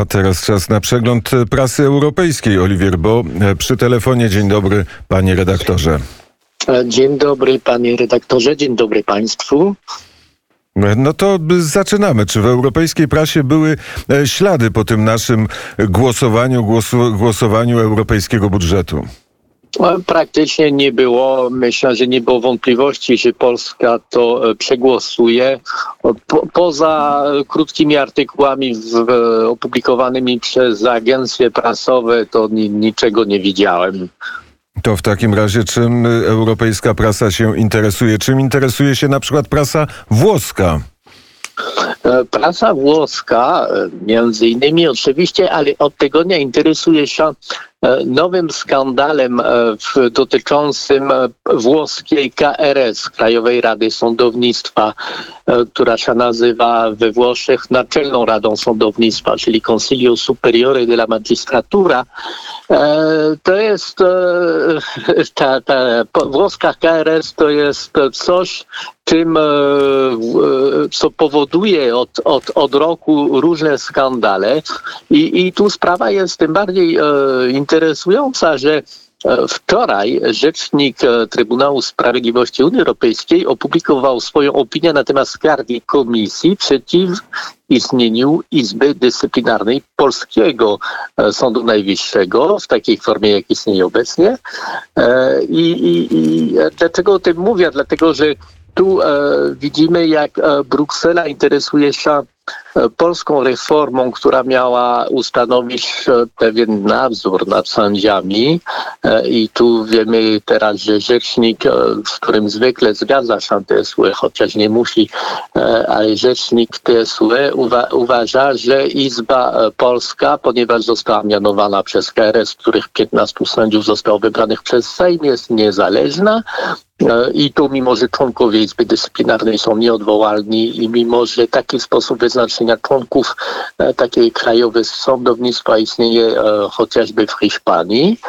A teraz czas na przegląd prasy europejskiej. Oliwier Bo przy telefonie. Dzień dobry, panie redaktorze. Dzień dobry, panie redaktorze. Dzień dobry państwu. No to zaczynamy. Czy w europejskiej prasie były e, ślady po tym naszym głosowaniu, głosu, głosowaniu europejskiego budżetu? Praktycznie nie było. Myślę, że nie było wątpliwości, że Polska to e, przegłosuje. Po, poza krótkimi artykułami w, opublikowanymi przez agencje prasowe, to ni, niczego nie widziałem. To w takim razie czym europejska prasa się interesuje? Czym interesuje się na przykład prasa włoska? E, prasa włoska, e, między innymi oczywiście, ale od tego nie interesuje się nowym skandalem e, dotyczącym e, włoskiej KRS, Krajowej Rady Sądownictwa, która się nazywa we Włoszech Naczelną Radą Sądownictwa, czyli Consiglio Superiore della Magistratura. To jest ta, ta włoska KRS to jest coś, czym, co powoduje od, od, od roku różne skandale. I, I tu sprawa jest tym bardziej interesująca, że e, Wczoraj rzecznik e, Trybunału Sprawiedliwości Unii Europejskiej opublikował swoją opinię na temat skargi komisji przeciw istnieniu Izby Dyscyplinarnej Polskiego e, Sądu Najwyższego w takiej formie, jak istnieje obecnie. I, i, i dlaczego o tym mówię? Dlatego, że tu widzimy, jak Bruksela interesuje się polską reformą, która miała ustanowić e, pewien nadzór nad sędziami. E, i tu wiemy teraz, że rzecznik, e, z którym zwykle zgadza się TSUE, chociaż nie musi, ale rzecznik TSUE uwa uważa, że Izba Polska, ponieważ została mianowana przez KRS, których 15 sędziów zostało wybranych przez Sejm, jest niezależna, i tu, mimo że członkowie Izby Dyscyplinarnej są nieodwołalni i mimo, że taki sposób wyznaczenia członków e, takiej krajowej sądownictwa istnieje e, chociażby w Hiszpanii.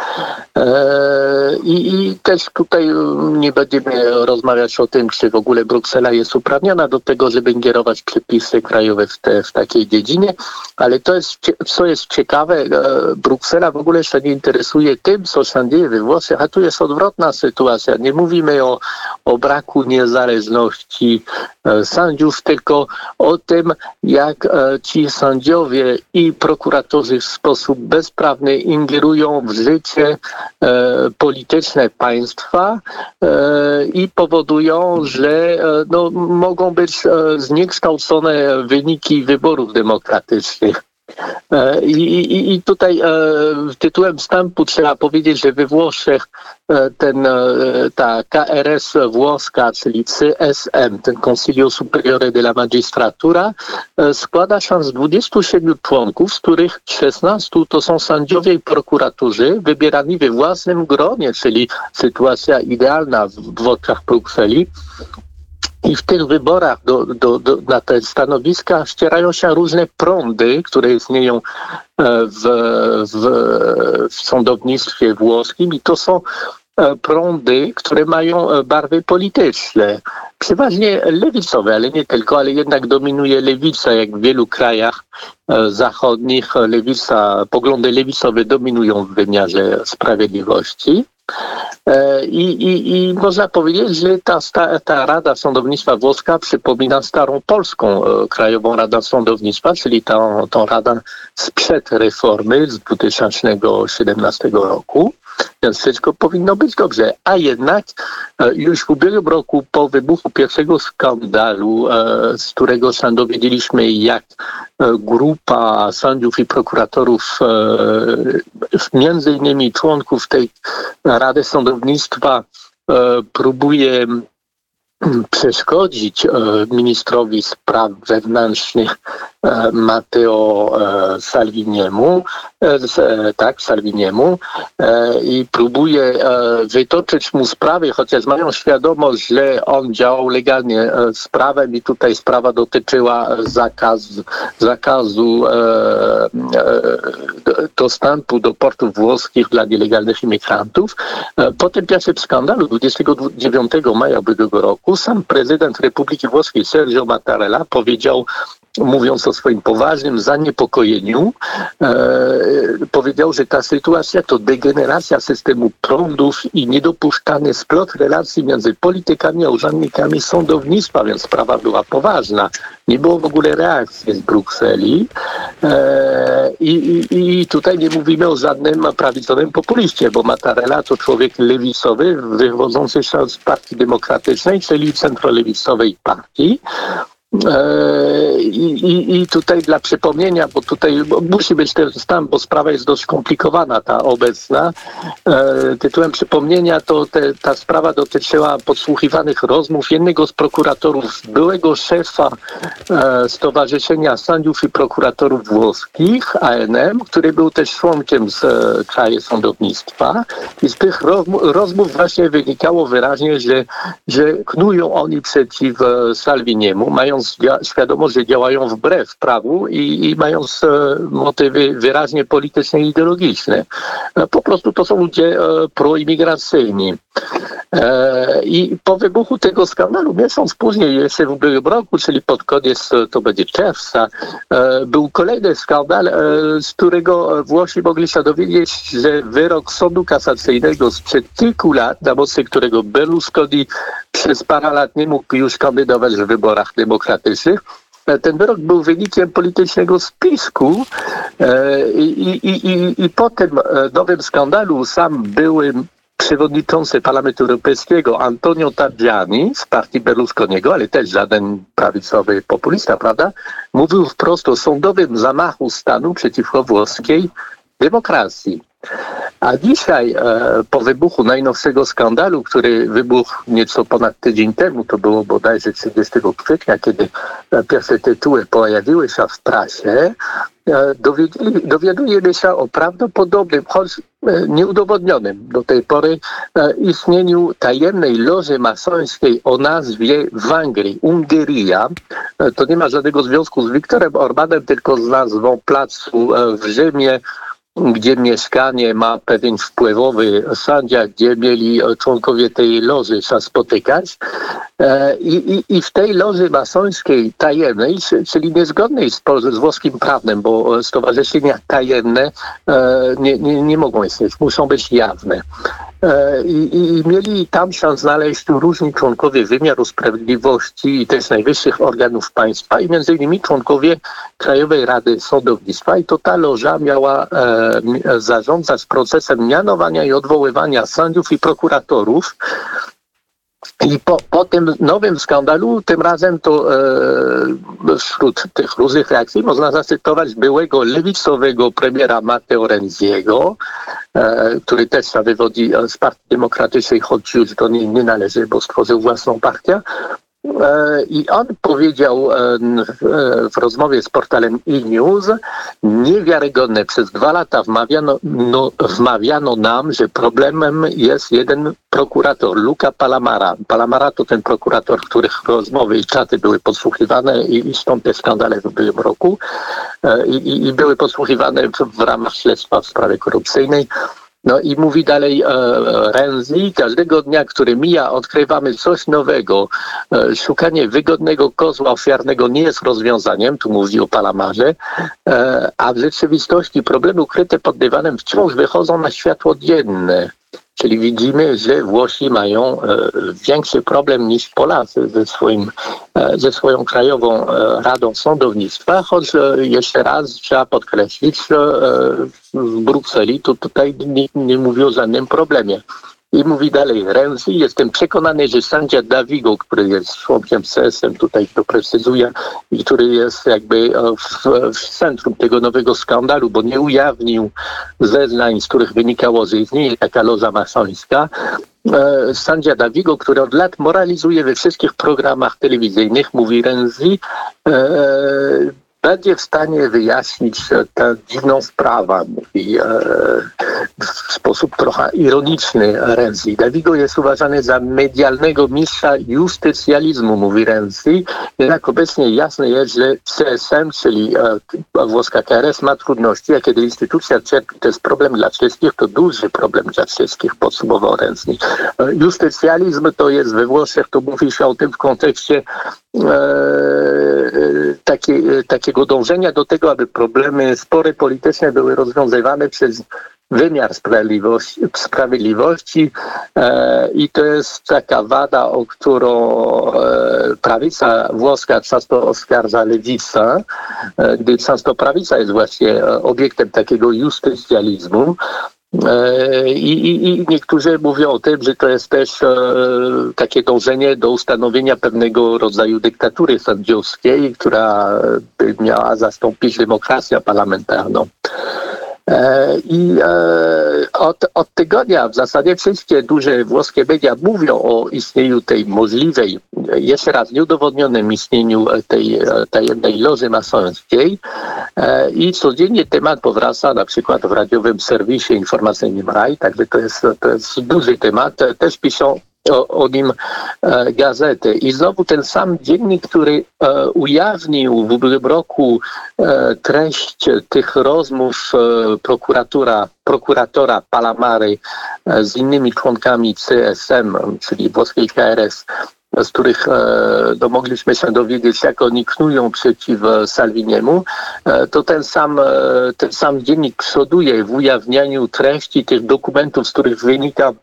E, I, I, też tutaj nie będziemy rozmawiać o tym, czy w ogóle Bruksela jest uprawniona do tego, żeby ingerować przepisy krajowe w, te, w takiej dziedzinie, ale to jest, co jest ciekawe, Bruksela w ogóle się nie interesuje tym, co się dzieje we Włoszech, a tu jest odwrotna sytuacja. Nie mówimy o, braku niezależności sędziów, tylko o tym, jak e, ci sędziowie i prokuratorzy w sposób bezprawny ingerują w życie e, polityczne państwa e, i powodują, że no, mogą być zniekształcone wyniki wyborów demokratycznych. E, I, i, tutaj e, tytułem wstępu trzeba powiedzieć, że we Włoszech e, ten, ta KRS włoska, czyli CSM, ten Consiglio Superiore della Magistratura, składa się z 27 członków, z których 16 to są sędziowie i prokuratorzy wybierani we własnym gronie, czyli sytuacja idealna w, w oczach Brukseli. I w tych wyborach do, do, do, na te stanowiska ścierają się różne prądy, które istnieją e, w, w, w sądownictwie włoskim i to są e, prądy, które mają e, barwy polityczne. Przeważnie lewicowe, ale nie tylko, ale jednak dominuje lewica, jak w wielu krajach zachodnich lewica, poglądy lewicowe dominują w wymiarze sprawiedliwości. E, I, i, I można powiedzieć, że ta, ta Rada Sądownictwa Włoska przypomina starą polską e, Krajową Radę Sądownictwa, czyli tą, tą radę sprzed reformy z 2017 roku. Więc wszystko powinno być dobrze. A jednak e, już w ubiegłym roku po wybuchu pierwszego skandalu, z którego się dowiedzieliśmy, jak grupa sędziów i prokuratorów, między innymi członków tej Rady Sądownictwa e, próbuje przeszkodzić e, ministrowi spraw wewnętrznych e, Matteo Salviniemu, tak, Salviniemu i próbuje wytoczyć mu sprawy, chociaż mają świadomość, że on działał legalnie z prawem i tutaj sprawa dotyczyła zakazu, zakazu dostępu do portów włoskich dla nielegalnych imigrantów. E, po tym pierwszym skandalu 29 maja ubiegłego roku sam prezydent Republiki Włoskiej Sergio Mattarella powiedział mówiąc o swoim poważnym zaniepokojeniu, e, powiedział, że ta sytuacja to degeneracja systemu prądów i niedopuszczany splot relacji między politykami a urzędnikami sądownictwa, więc sprawa była poważna. Nie było w ogóle reakcji z Brukseli e, i, i, tutaj nie mówimy o żadnym prawicowym populiście, bo Mattarella to człowiek lewicowy, wywodzący się z Partii Demokratycznej, czyli centrolewicowej partii. E, I, i, I tutaj dla przypomnienia, bo tutaj musi być ten stan, bo sprawa jest dość skomplikowana, ta obecna. E, tytułem przypomnienia to te, ta sprawa dotyczyła podsłuchiwanych rozmów jednego z prokuratorów, byłego szefa e, Stowarzyszenia Sędziów i Prokuratorów Włoskich, ANM, który był też członkiem z e, kraju sądownictwa. I z tych rozmów właśnie wynikało wyraźnie, że, że knują oni przeciw e, Salviniemu, mają mając świadomość, że działają wbrew prawu i, i mając e, motywy wyraźnie polityczne i ideologiczne. E, po prostu to są ludzie e, proimigracyjni. I po wybuchu tego skandalu, miesiąc później, jeszcze w ubiegłym roku, czyli pod koniec, to będzie czerwca, był kolejny skandal, z którego Włosi mogli się dowiedzieć, że wyrok Sądu Kasacyjnego sprzed kilku lat, na mocy którego Berlusconi przez parę lat nie mógł już kandydować w wyborach demokratycznych, ten wyrok był wynikiem politycznego spisku e, i, i, i, i po tym e, nowym skandalu sam były przewodniczący Parlamentu Europejskiego Antonio Tajani z partii Berlusconiego, ale też żaden prawicowy populista, prawda, mówił wprost o sądowym zamachu stanu przeciwko włoskiej demokracji. A dzisiaj, e, po wybuchu najnowszego skandalu, który wybuchł nieco ponad tydzień temu, to było bodajże 30 kwietnia, kiedy e, pierwsze tytuły pojawiły się w prasie, e, dowiadujemy się o prawdopodobnym, choć nieudowodnionym do tej pory istnieniu tajemnej loży masońskiej o nazwie Wangrii, Ungeria. To nie ma żadnego związku z Wiktorem Orbanem, tylko z nazwą placu w Rzymie, gdzie mieszkanie ma pewien wpływowy sędzia, gdzie mieli członkowie tej loży się spotykać. E, I, i, I, w tej loży masońskiej tajemnej, czyli niezgodnej z, z włoskim prawem, bo stowarzyszenia tajemne e, nie, nie, nie mogą istnieć, muszą być jawne. E, I, I, mieli tam się znaleźć różni członkowie wymiaru sprawiedliwości i też najwyższych organów państwa i między innymi członkowie Krajowej Rady Sądownictwa i to ta loża miała e, zarządzać procesem mianowania i odwoływania sędziów i prokuratorów i po, po tym nowym skandalu, tym razem to e, wśród tych różnych reakcji można zacytować byłego lewicowego premiera Matteo Renziego, e, który też się wywodzi z Partii Demokratycznej, choć już do niej nie należy, bo stworzył własną partię. E, I on powiedział e, w rozmowie z portalem e-news, niewiarygodne, przez dwa lata wmawiano, no, wmawiano nam, że problemem jest jeden prokurator, Luca Palamara. Palamara to ten prokurator, których rozmowy i czaty były podsłuchiwane i, i stąd te skandale w ubiegłym roku e, i, i były podsłuchiwane w, w ramach śledztwa w sprawie korupcyjnej. No i mówi dalej e, Renzi, każdego dnia, który mija, odkrywamy coś nowego. E, szukanie wygodnego kozła ofiarnego nie jest rozwiązaniem, tu mówi o Palamarze, e, a w rzeczywistości problemy ukryte pod dywanem wciąż wychodzą na światło dzienne. Czyli widzimy, że Włosi mają e, większy problem niż Polacy ze, swoim, e, ze swoją Krajową e, Radą Sądownictwa, choć jeszcze raz trzeba podkreślić, że w Brukseli to tutaj nikt nie mówi o żadnym problemie. I mówi dalej Renzi, jestem przekonany, że sędzia Davigo, który jest członkiem CS-em, tutaj to precyzuje, i który jest jakby w, w, centrum tego nowego skandalu, bo nie ujawnił zeznań, z których wynikało, że istnieje taka loza masońska, e, sędzia Davigo, który od lat moralizuje we wszystkich programach telewizyjnych, mówi Renzi, e, będzie w stanie wyjaśnić e, tę dziwną sprawę, mówi e, w sposób trochę ironiczny Renzi. Davigo jest uważany za medialnego mistrza justycjalizmu, mówi Renzi. Jednak obecnie jasne jest, że CSM, czyli e, włoska KRS ma trudności, a kiedy instytucja cierpi, to jest problem dla wszystkich, to duży problem dla wszystkich, podsumował Renzi. E, Justycjalizm to jest we Włoszech, to mówi się o tym w kontekście e, takie, takiego dążenia do tego, aby problemy, spory polityczne były rozwiązywane przez wymiar sprawiedliwości, sprawiedliwości e, i to jest taka wada, o którą e, prawica włoska często oskarża lewicę, e, gdy często prawica jest właśnie e, obiektem takiego justycjalizmu. E, I, i, I niektórzy mówią o tym, że to jest też e, takie dążenie do ustanowienia pewnego rodzaju dyktatury sędziowskiej, która by miała zastąpić demokrację parlamentarną. E, I e, od, od tygodnia w zasadzie wszystkie duże włoskie media mówią o istnieniu tej możliwej, jeszcze raz nieudowodnionym istnieniu tej tajemnej loży masońskiej e, i codziennie temat powraca na przykład w radiowym serwisie informacyjnym RAI, także to jest, to jest duży temat. Też piszą o, o nim e, gazety. I znowu ten sam dziennik, który e, ujawnił w ubiegłym roku e, treść tych rozmów e, prokuratura, prokuratora Palamary e, z innymi członkami CSM, czyli włoskiej KRS, z których e, no, mogliśmy się dowiedzieć, jak oni knują przeciw Salviniemu, to ten sam, ten sam dziennik przoduje w ujawnianiu treści tych dokumentów, z których wynika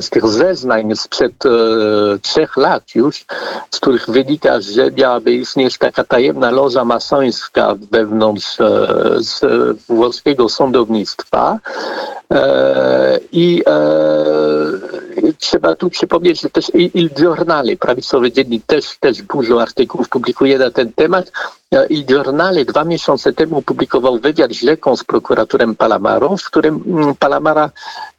z tych zeznań sprzed e, trzech lat już, z których wynika, że miałaby istnieć taka tajemna loża masońska wewnątrz e, z włoskiego sądownictwa. E, I e, trzeba tu przypomnieć, że też Il Il Giornale, prawicowy dziennik, też, też dużo artykułów publikuje na ten temat. E, Il Giornale dwa miesiące temu publikował wywiad z rzeką z prokuratorem Palamarą, w którym mm, Palamara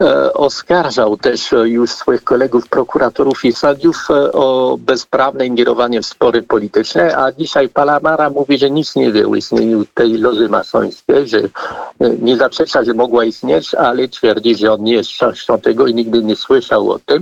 e, oskarżał też e, już swoich kolegów prokuratorów i sędziów o bezprawne ingerowanie w spory polityczne, a dzisiaj Palamara mówi, że nic nie wie o istnieniu tej loży masońskiej, że nie zaprzecza, że mogła istnieć, ale twierdzi, że on nie jest częścią tego i nigdy nie słyszał E,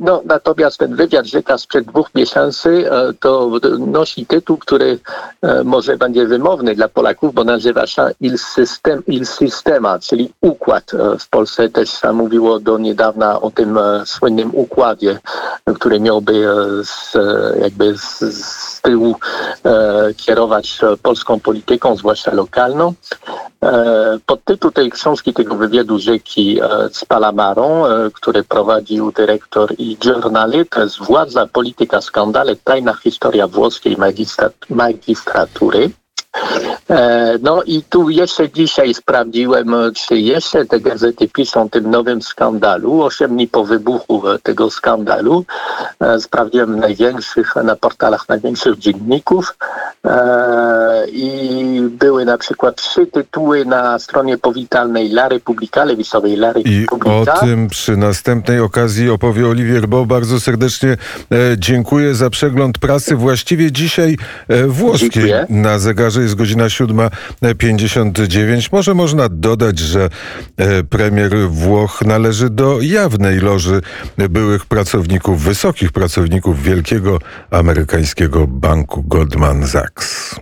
No, natomiast ten wywiad rzeka sprzed dwóch miesięcy e, to nosi tytuł, który e, może będzie wymowny dla Polaków, bo nazywa się Il, System, Il Sistema, czyli układ. E, W Polsce też się mówiło do niedawna o tym e, słynnym układzie, e, który miałby e, z, e, jakby z, tyłu e, kierować e, polską polityką, zwłaszcza lokalną. E, Podtytuł tej książki, tego wywiadu e, z Palamarą, e, który dyrektor i Giornale, to jest Władza, polityka, skandale, tajna historia włoskiej magistra, magistratury. E, No i tu jeszcze dzisiaj sprawdziłem, e, czy jeszcze te gazety piszą o tym nowym skandalu. Osiem dni po wybuchu e, tego skandalu sprawdziłem największych, na portalach największych dzienników i były na przykład trzy tytuły na stronie powitalnej La Repubblica, lewicowej La I Repubblica. o tym przy następnej okazji opowie Oliwier Bo. Bardzo serdecznie dziękuję za przegląd prasy. Właściwie dzisiaj włoskiej Dziękuję. na zegarze jest godzina 7.59. Może można dodać, że e, premier Włoch należy do jawnej loży byłych pracowników, wysokich pracowników wielkiego amerykańskiego banku Goldman Sachs.